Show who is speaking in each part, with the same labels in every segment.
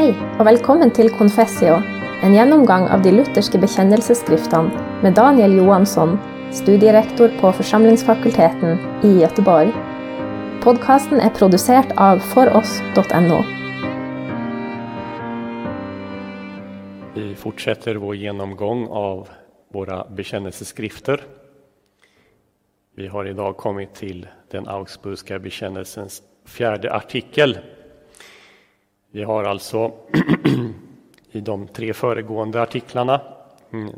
Speaker 1: Hei, og velkommen til Confessio, en gjennomgang av de lutherske bekjennelsesskriftene med Daniel Johansson, studierektor på Forsamlingsfakulteten i Göteborg. Podkasten er produsert av foross.no.
Speaker 2: Vi fortsätter vår genomgång av våra bekännelseskrifter. Vi har idag kommit till den Augsburgska bekännelsens fjärde artikel. Vi har alltså i de tre föregående artiklarna mm,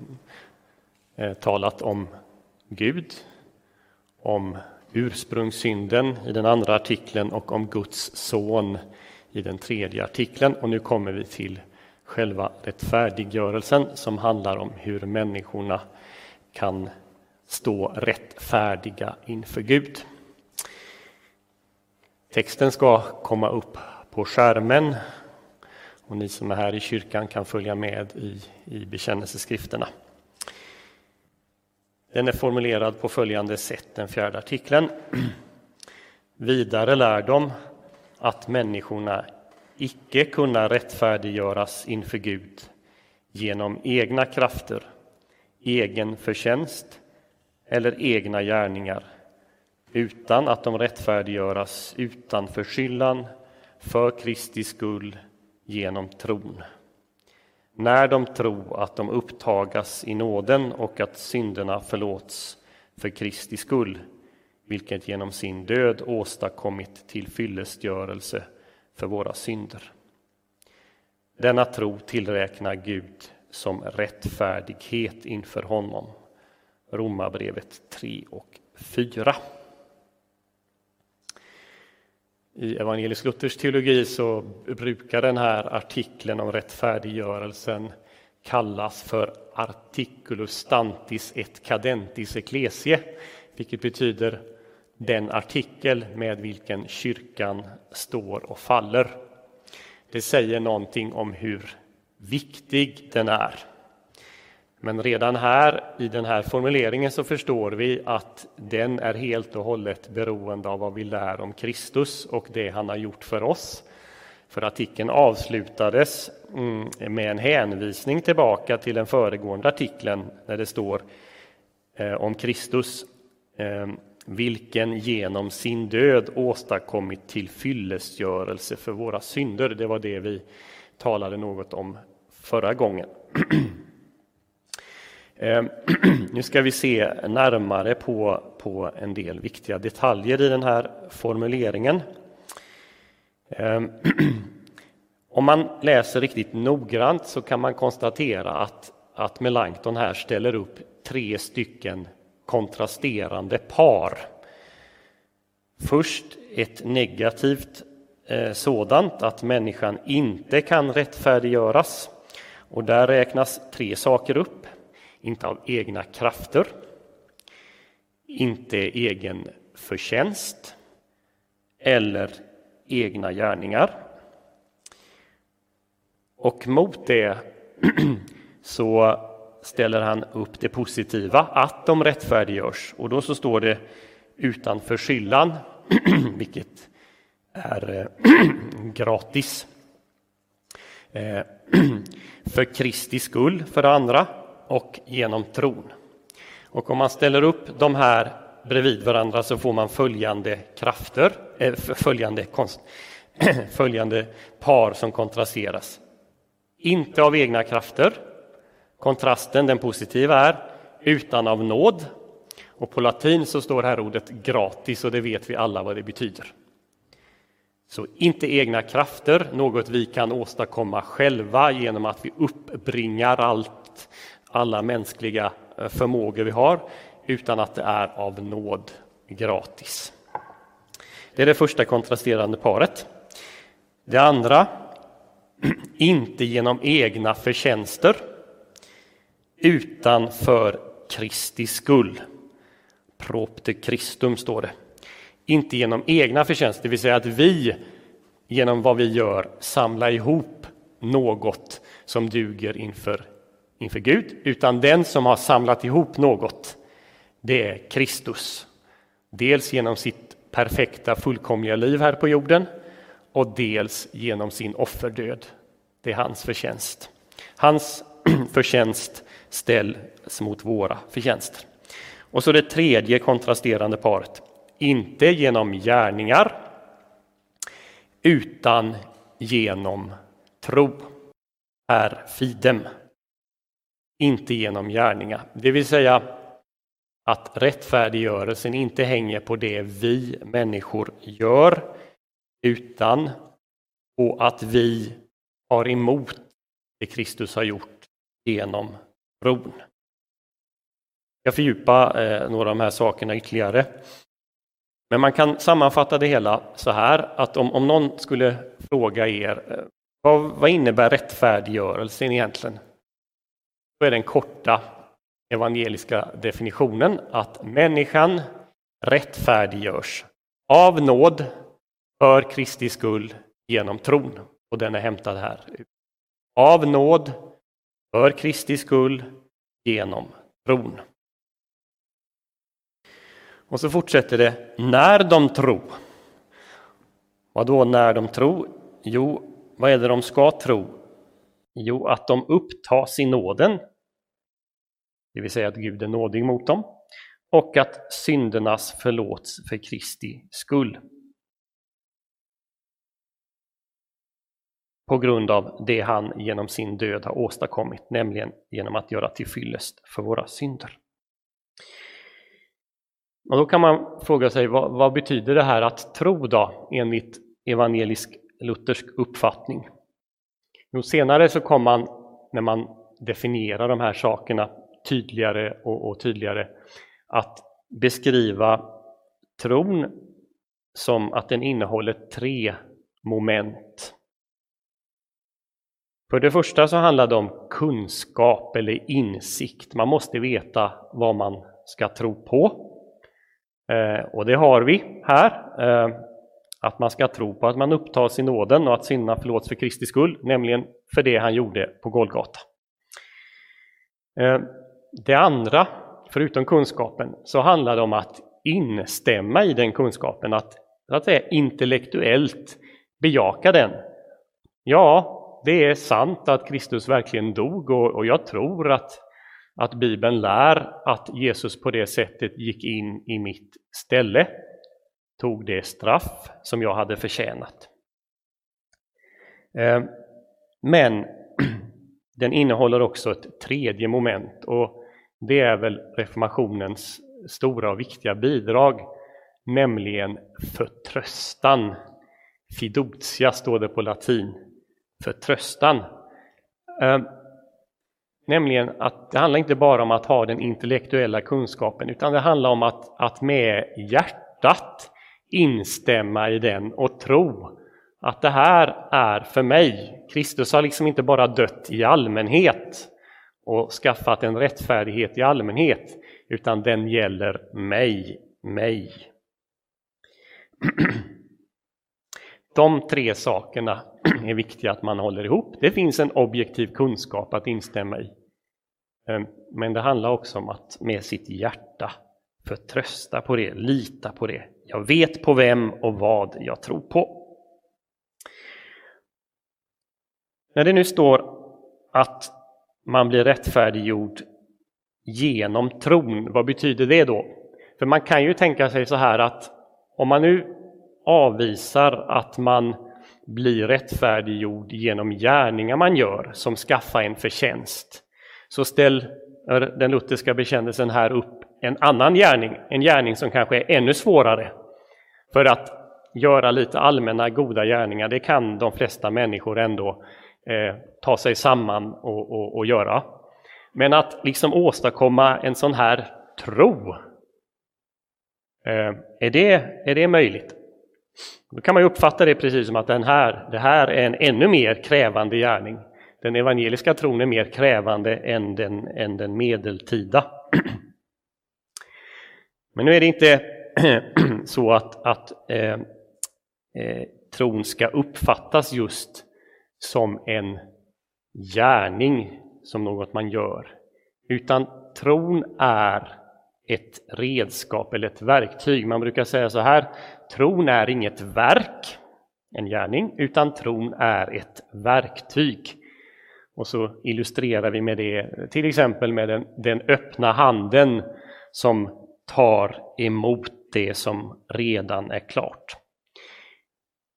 Speaker 2: eh, talat om Gud, om ursprungssynden i den andra artikeln och om Guds son i den tredje artikeln. Och nu kommer vi till själva rättfärdiggörelsen som handlar om hur människorna kan stå rättfärdiga inför Gud. Texten ska komma upp på skärmen och ni som är här i kyrkan kan följa med i, i bekännelseskrifterna. Den är formulerad på följande sätt, den fjärde artikeln. Vidare lär de att människorna icke kunna rättfärdiggöras inför Gud genom egna krafter, egen förtjänst eller egna gärningar utan att de rättfärdiggöras utan förskyllan för Kristi skull genom tron. När de tro att de upptagas i nåden och att synderna förlåts för Kristi skull, vilket genom sin död åstadkommit till fyllestgörelse för våra synder. Denna tro tillräknar Gud som rättfärdighet inför honom. Romarbrevet 3 och 4. I Evangelisk Luthers teologi så brukar den här artikeln om rättfärdiggörelsen kallas för articulus stantis et cadentis ecclesie, vilket betyder den artikel med vilken kyrkan står och faller. Det säger någonting om hur viktig den är. Men redan här i den här formuleringen så förstår vi att den är helt och hållet beroende av vad vi lär om Kristus och det han har gjort för oss. För artikeln avslutades mm, med en hänvisning tillbaka till den föregående artikeln där det står eh, om Kristus, eh, vilken genom sin död åstadkommit till fyllestgörelse för våra synder. Det var det vi talade något om förra gången. Ehm, nu ska vi se närmare på, på en del viktiga detaljer i den här formuleringen. Ehm, om man läser riktigt noggrant så kan man konstatera att, att Melanchthon här ställer upp tre stycken kontrasterande par. Först ett negativt eh, sådant, att människan inte kan rättfärdiggöras. Och där räknas tre saker upp inte av egna krafter, inte egen förtjänst eller egna gärningar. Och mot det så ställer han upp det positiva, att de rättfärdiggörs. Och då så står det utan förskyllan, vilket är gratis. Eh, för Kristi skull, för det andra, och genom tron. Och om man ställer upp de här bredvid varandra så får man följande krafter, äh, följande, konst, följande par som kontrasteras. Inte av egna krafter. Kontrasten, den positiva, är utan av nåd. Och på latin så står här ordet gratis och det vet vi alla vad det betyder. Så inte egna krafter, något vi kan åstadkomma själva genom att vi uppbringar allt alla mänskliga eh, förmågor vi har, utan att det är av nåd gratis. Det är det första kontrasterande paret. Det andra, inte genom egna förtjänster, utan för Kristi skull. Propte Christum står det. Inte genom egna förtjänster, det vill säga att vi genom vad vi gör samlar ihop något som duger inför inför Gud, utan den som har samlat ihop något, det är Kristus. Dels genom sitt perfekta, fullkomliga liv här på jorden och dels genom sin offerdöd. Det är hans förtjänst. Hans förtjänst ställs mot våra förtjänster. Och så det tredje kontrasterande paret. Inte genom gärningar utan genom tro är fidem. Inte genom gärningar, det vill säga att rättfärdiggörelsen inte hänger på det vi människor gör utan på att vi har emot det Kristus har gjort genom tron. Jag fördjupa eh, några av de här sakerna ytterligare. Men man kan sammanfatta det hela så här att om, om någon skulle fråga er eh, vad, vad innebär rättfärdiggörelsen egentligen? Då är den korta evangeliska definitionen att människan rättfärdiggörs av nåd för Kristi skull genom tron. Och den är hämtad här. Av nåd för Kristi skull genom tron. Och så fortsätter det, när de tro. Vad då när de tro? Jo, vad är det de ska tro? Jo, att de upptas i nåden, det vill säga att Gud är nådig mot dem, och att syndernas förlåts för Kristi skull. På grund av det han genom sin död har åstadkommit, nämligen genom att göra tillfyllest för våra synder. Och då kan man fråga sig vad, vad betyder det här att tro då enligt evangelisk luthersk uppfattning? Jo, senare så kom man, när man definierar de här sakerna tydligare och, och tydligare, att beskriva tron som att den innehåller tre moment. För det första så handlar det om kunskap eller insikt. Man måste veta vad man ska tro på. Eh, och det har vi här. Eh, att man ska tro på att man upptas i nåden och att synderna förlåts för Kristi skull, nämligen för det han gjorde på Golgata. Eh, det andra, förutom kunskapen, så handlar det om att instämma i den kunskapen, att, att säga, intellektuellt bejaka den. Ja, det är sant att Kristus verkligen dog och, och jag tror att att Bibeln lär att Jesus på det sättet gick in i mitt ställe, tog det straff som jag hade förtjänat. Eh, men den innehåller också ett tredje moment och det är väl reformationens stora och viktiga bidrag, nämligen förtröstan. Fiducia står det på latin, förtröstan. Ehm, nämligen att det handlar inte bara om att ha den intellektuella kunskapen utan det handlar om att, att med hjärtat instämma i den och tro att det här är för mig. Kristus har liksom inte bara dött i allmänhet och skaffat en rättfärdighet i allmänhet utan den gäller mig, mig. De tre sakerna är viktiga att man håller ihop. Det finns en objektiv kunskap att instämma i. Ehm, men det handlar också om att med sitt hjärta förtrösta på det, lita på det. Jag vet på vem och vad jag tror på. När det nu står att man blir rättfärdiggjord genom tron, vad betyder det då? För man kan ju tänka sig så här att om man nu avvisar att man blir rättfärdiggjord genom gärningar man gör som skaffar en förtjänst, så ställer den lutherska bekännelsen här upp en annan gärning, en gärning som kanske är ännu svårare. För att göra lite allmänna goda gärningar, det kan de flesta människor ändå eh, ta sig samman och, och, och göra. Men att liksom åstadkomma en sån här tro, eh, är, det, är det möjligt? Då kan man uppfatta det precis som att den här, det här är en ännu mer krävande gärning. Den evangeliska tron är mer krävande än den, än den medeltida. Men nu är det inte så att, att eh, eh, tron ska uppfattas just som en gärning, som något man gör. Utan tron är ett redskap eller ett verktyg. Man brukar säga så här, tron är inget verk, en gärning, utan tron är ett verktyg. Och så illustrerar vi med det till exempel med den, den öppna handen som tar emot det som redan är klart.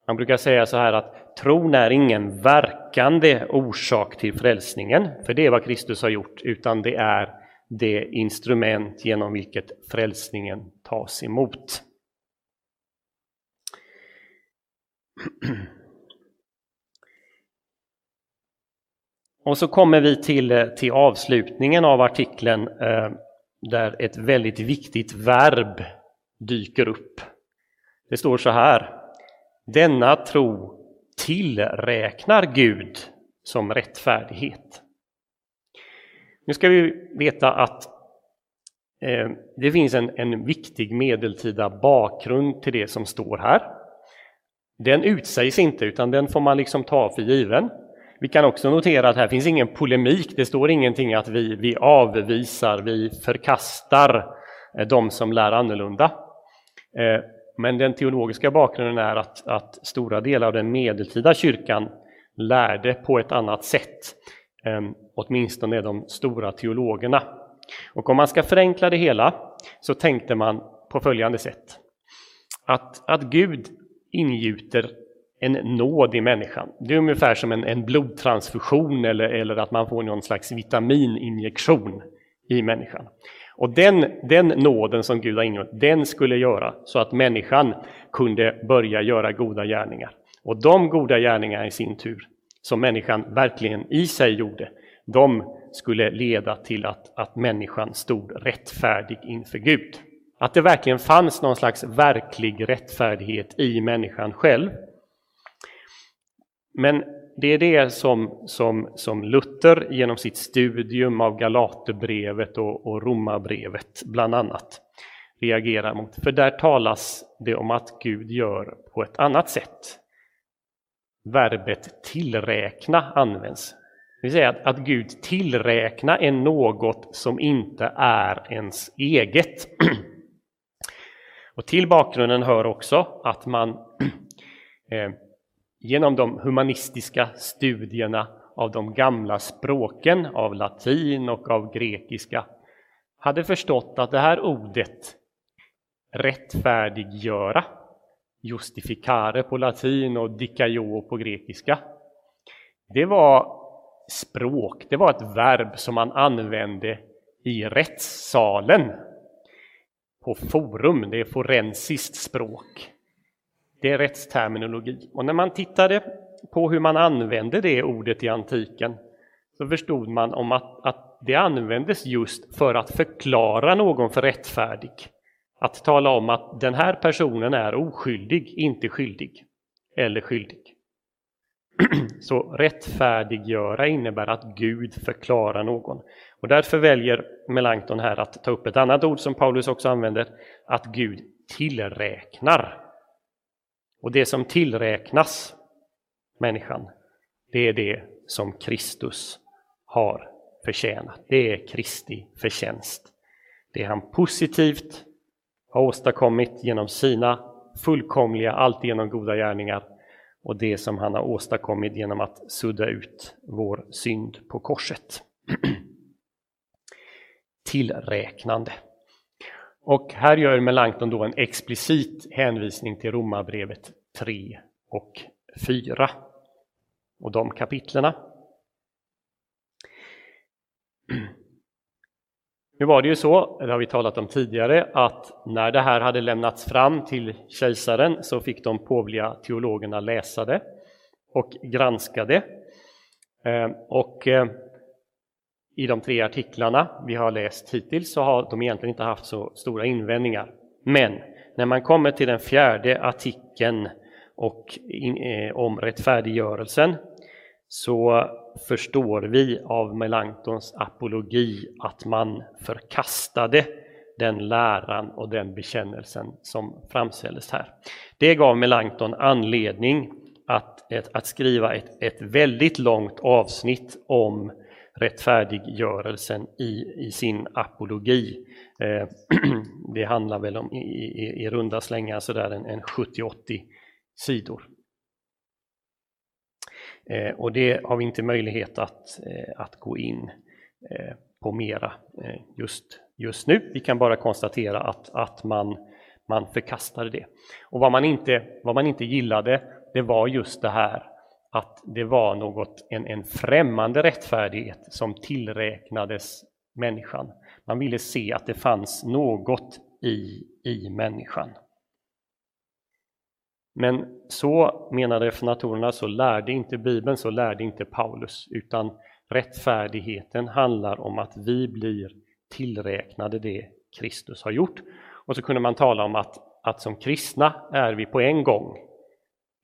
Speaker 2: Man brukar säga så här att tron är ingen verkande orsak till frälsningen, för det är vad Kristus har gjort, utan det är det instrument genom vilket frälsningen tas emot. Och så kommer vi till, till avslutningen av artikeln eh, där ett väldigt viktigt verb dyker upp. Det står så här. Denna tro tillräknar Gud som rättfärdighet. Nu ska vi veta att eh, det finns en, en viktig medeltida bakgrund till det som står här. Den utsägs inte, utan den får man liksom ta för given. Vi kan också notera att här finns ingen polemik, det står ingenting att vi, vi avvisar, vi förkastar eh, de som lär annorlunda. Eh, men den teologiska bakgrunden är att, att stora delar av den medeltida kyrkan lärde på ett annat sätt, eh, åtminstone de stora teologerna. Och om man ska förenkla det hela så tänkte man på följande sätt. Att, att Gud ingjuter en nåd i människan. Det är ungefär som en, en blodtransfusion eller, eller att man får någon slags vitamininjektion i människan. Och den, den nåden som Gud har ingått, den skulle göra så att människan kunde börja göra goda gärningar. Och de goda gärningarna i sin tur, som människan verkligen i sig gjorde, de skulle leda till att, att människan stod rättfärdig inför Gud. Att det verkligen fanns någon slags verklig rättfärdighet i människan själv. Men det är det som, som, som Luther genom sitt studium av Galaterbrevet och, och Romarbrevet bland annat reagerar mot. För där talas det om att Gud gör på ett annat sätt. Verbet tillräkna används. Det vill säga att, att Gud tillräkna är något som inte är ens eget. Och till bakgrunden hör också att man eh, genom de humanistiska studierna av de gamla språken, av latin och av grekiska, hade förstått att det här ordet rättfärdiggöra, justificare på latin och dikaio på grekiska, det var språk, det var ett verb som man använde i rättssalen på forum, det är forensiskt språk. Det är rättsterminologi. Och när man tittade på hur man använde det ordet i antiken så förstod man om att, att det användes just för att förklara någon för rättfärdig. Att tala om att den här personen är oskyldig, inte skyldig. Eller skyldig. Så rättfärdiggöra innebär att Gud förklarar någon. Och därför väljer Melanchthon här att ta upp ett annat ord som Paulus också använder, att Gud tillräknar. Och det som tillräknas människan, det är det som Kristus har förtjänat. Det är Kristi förtjänst. Det han positivt har åstadkommit genom sina fullkomliga, alltigenom goda gärningar och det som han har åstadkommit genom att sudda ut vår synd på korset. Tillräknande. Och här gör Melanchthon då en explicit hänvisning till Romarbrevet 3 och 4 och de kapitlerna. Nu var det ju så, det har vi talat om tidigare, att när det här hade lämnats fram till kejsaren så fick de påvliga teologerna läsa det och granska det. Eh, och eh, i de tre artiklarna vi har läst hittills så har de egentligen inte haft så stora invändningar. Men när man kommer till den fjärde artikeln och in, eh, om rättfärdiggörelsen så förstår vi av Melanchtons apologi att man förkastade den läran och den bekännelsen som framställdes här. Det gav Melanchthon anledning att, att skriva ett, ett väldigt långt avsnitt om rättfärdiggörelsen i, i sin apologi. Eh, det handlar väl om i, i, i runda slängar sådär en, en 70-80 sidor. Eh, och det har vi inte möjlighet att, eh, att gå in eh, på mera eh, just, just nu. Vi kan bara konstatera att, att man, man förkastade det. Och vad man, inte, vad man inte gillade, det var just det här att det var något, en, en främmande rättfärdighet som tillräknades människan. Man ville se att det fanns något i, i människan. Men så menade reformatorerna, så lärde inte Bibeln, så lärde inte Paulus, utan rättfärdigheten handlar om att vi blir tillräknade det Kristus har gjort. Och så kunde man tala om att, att som kristna är vi på en gång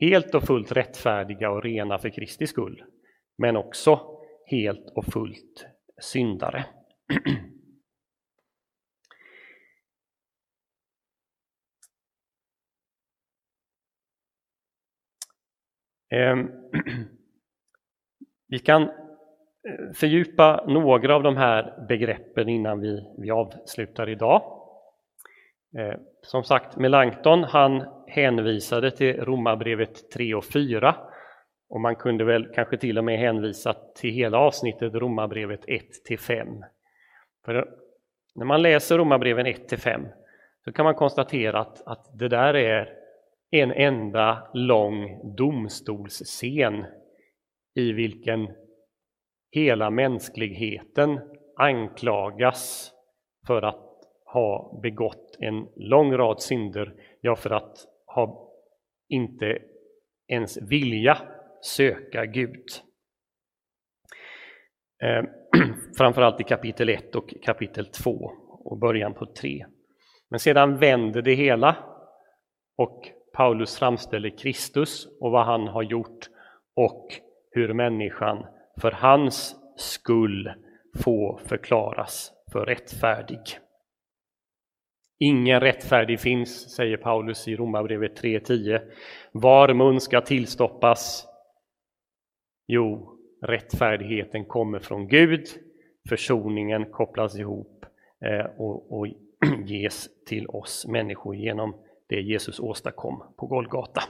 Speaker 2: helt och fullt rättfärdiga och rena för Kristi skull, men också helt och fullt syndare. Ehm, vi kan eh, fördjupa några av de här begreppen innan vi, vi avslutar idag. Eh, som sagt, Melanchthon han hänvisade till Romarbrevet 3 och 4 och man kunde väl kanske till och med hänvisa till hela avsnittet Romarbrevet 1 till 5. För när man läser Romarbreven 1 till 5 så kan man konstatera att, att det där är en enda lång domstolsscen i vilken hela mänskligheten anklagas för att ha begått en lång rad synder, ja för att ha inte ens vilja söka Gud. Eh, framförallt i kapitel 1 och kapitel 2 och början på 3. Men sedan vänder det hela och Paulus framställer Kristus och vad han har gjort och hur människan för hans skull får förklaras för rättfärdig. Ingen rättfärdig finns, säger Paulus i Romarbrevet 3.10. Var mun ska tillstoppas? Jo, rättfärdigheten kommer från Gud, försoningen kopplas ihop eh, och, och ges till oss människor genom det Jesus åstadkom på Golgata.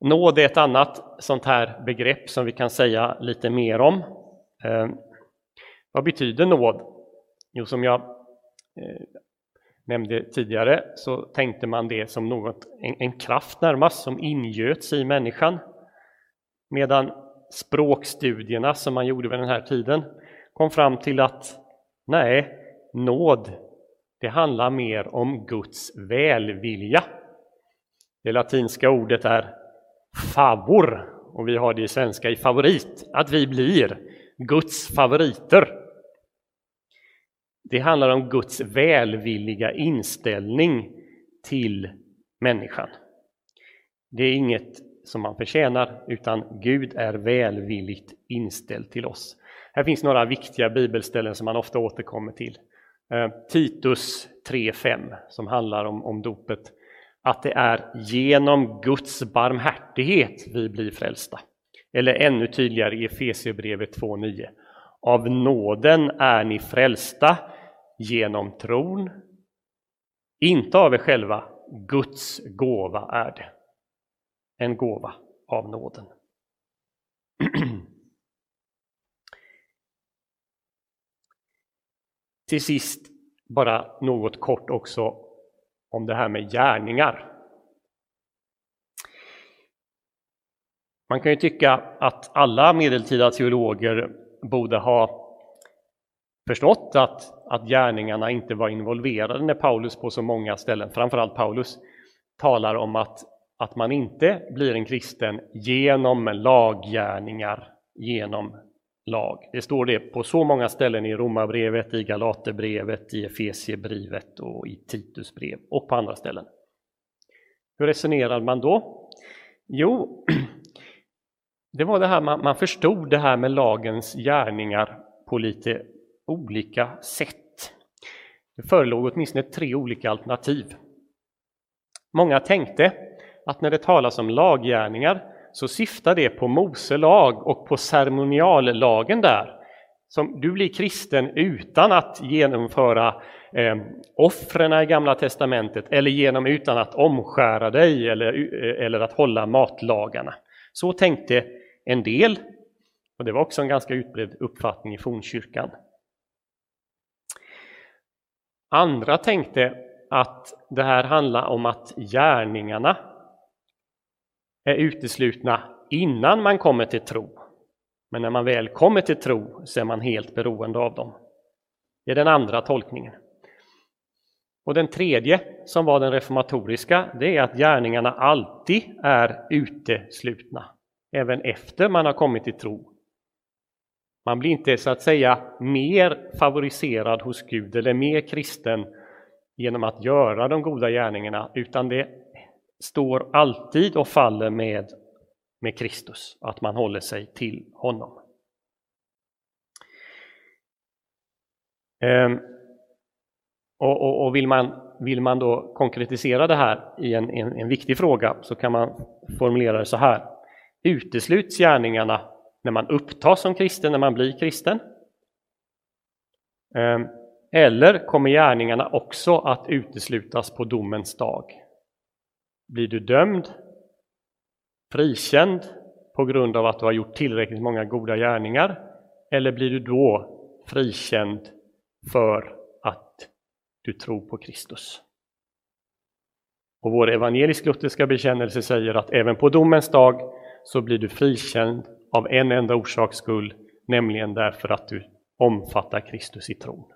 Speaker 2: Nåd är ett annat sånt här begrepp som vi kan säga lite mer om. Eh, vad betyder nåd? Jo, som jag eh, nämnde tidigare så tänkte man det som något, en, en kraft närmast som ingöts i människan. Medan språkstudierna som man gjorde vid den här tiden kom fram till att nej, nåd det handlar mer om Guds välvilja. Det latinska ordet är favor och vi har det i svenska i favorit, att vi blir Guds favoriter. Det handlar om Guds välvilliga inställning till människan. Det är inget som man förtjänar, utan Gud är välvilligt inställd till oss. Här finns några viktiga bibelställen som man ofta återkommer till. Eh, Titus 3.5 som handlar om, om dopet. Att det är genom Guds barmhärtighet vi blir frälsta. Eller ännu tydligare i Efesierbrevet 2.9. Av nåden är ni frälsta genom tron. Inte av er själva, Guds gåva är det. En gåva av nåden. Till sist bara något kort också om det här med gärningar. Man kan ju tycka att alla medeltida teologer borde ha förstått att, att gärningarna inte var involverade när Paulus på så många ställen, framförallt Paulus, talar om att, att man inte blir en kristen genom laggärningar, genom lag. Det står det på så många ställen i Romarbrevet, i Galaterbrevet, i Efesiebrevet och i Titusbrev och på andra ställen. Hur resonerar man då? Jo, det var det här man, man förstod det här med lagens gärningar på lite olika sätt. Det förelåg åtminstone tre olika alternativ. Många tänkte att när det talas om laggärningar så syftar det på Mose lag och på ceremoniallagen där. som du blir kristen utan att genomföra eh, offren i Gamla Testamentet eller genom utan att omskära dig eller, eh, eller att hålla matlagarna. Så tänkte en del, och det var också en ganska utbredd uppfattning i fornkyrkan. Andra tänkte att det här handlar om att gärningarna är uteslutna innan man kommer till tro. Men när man väl kommer till tro så är man helt beroende av dem. Det är den andra tolkningen. Och den tredje, som var den reformatoriska, det är att gärningarna alltid är uteslutna, även efter man har kommit till tro. Man blir inte så att säga mer favoriserad hos Gud eller mer kristen genom att göra de goda gärningarna, utan det står alltid och faller med med Kristus, att man håller sig till honom. Ehm, och, och, och, vill, man, vill man då konkretisera det här i en, en, en viktig fråga så kan man formulera det så här. Utesluts gärningarna när man upptas som kristen, när man blir kristen? Ehm, eller kommer gärningarna också att uteslutas på domens dag? Blir du dömd frikänd på grund av att du har gjort tillräckligt många goda gärningar? Eller blir du då frikänd för att du tror på Kristus? Och vår evangelisk-lutherska bekännelse säger att även på domens dag så blir du frikänd av en enda orsaks skull, nämligen därför att du omfattar Kristus i tron.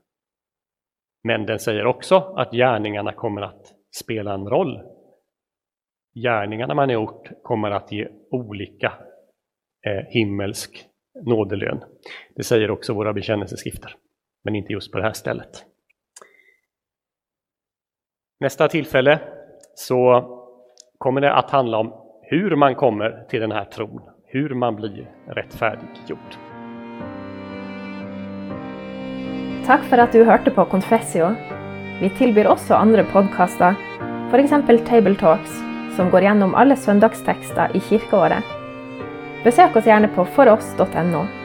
Speaker 2: Men den säger också att gärningarna kommer att spela en roll gärningarna man har gjort kommer att ge olika eh, himmelsk nådelön. Det säger också våra bekännelseskrifter, men inte just på det här stället. Nästa tillfälle så kommer det att handla om hur man kommer till den här tron, hur man blir rättfärdiggjord.
Speaker 1: Tack för att du hörde på Confessio. Vi tillbyr också andra podcaster, för exempel Table Talks som går igenom alla söndagstexter i kyrkoåret. Besök oss gärna på foross.no.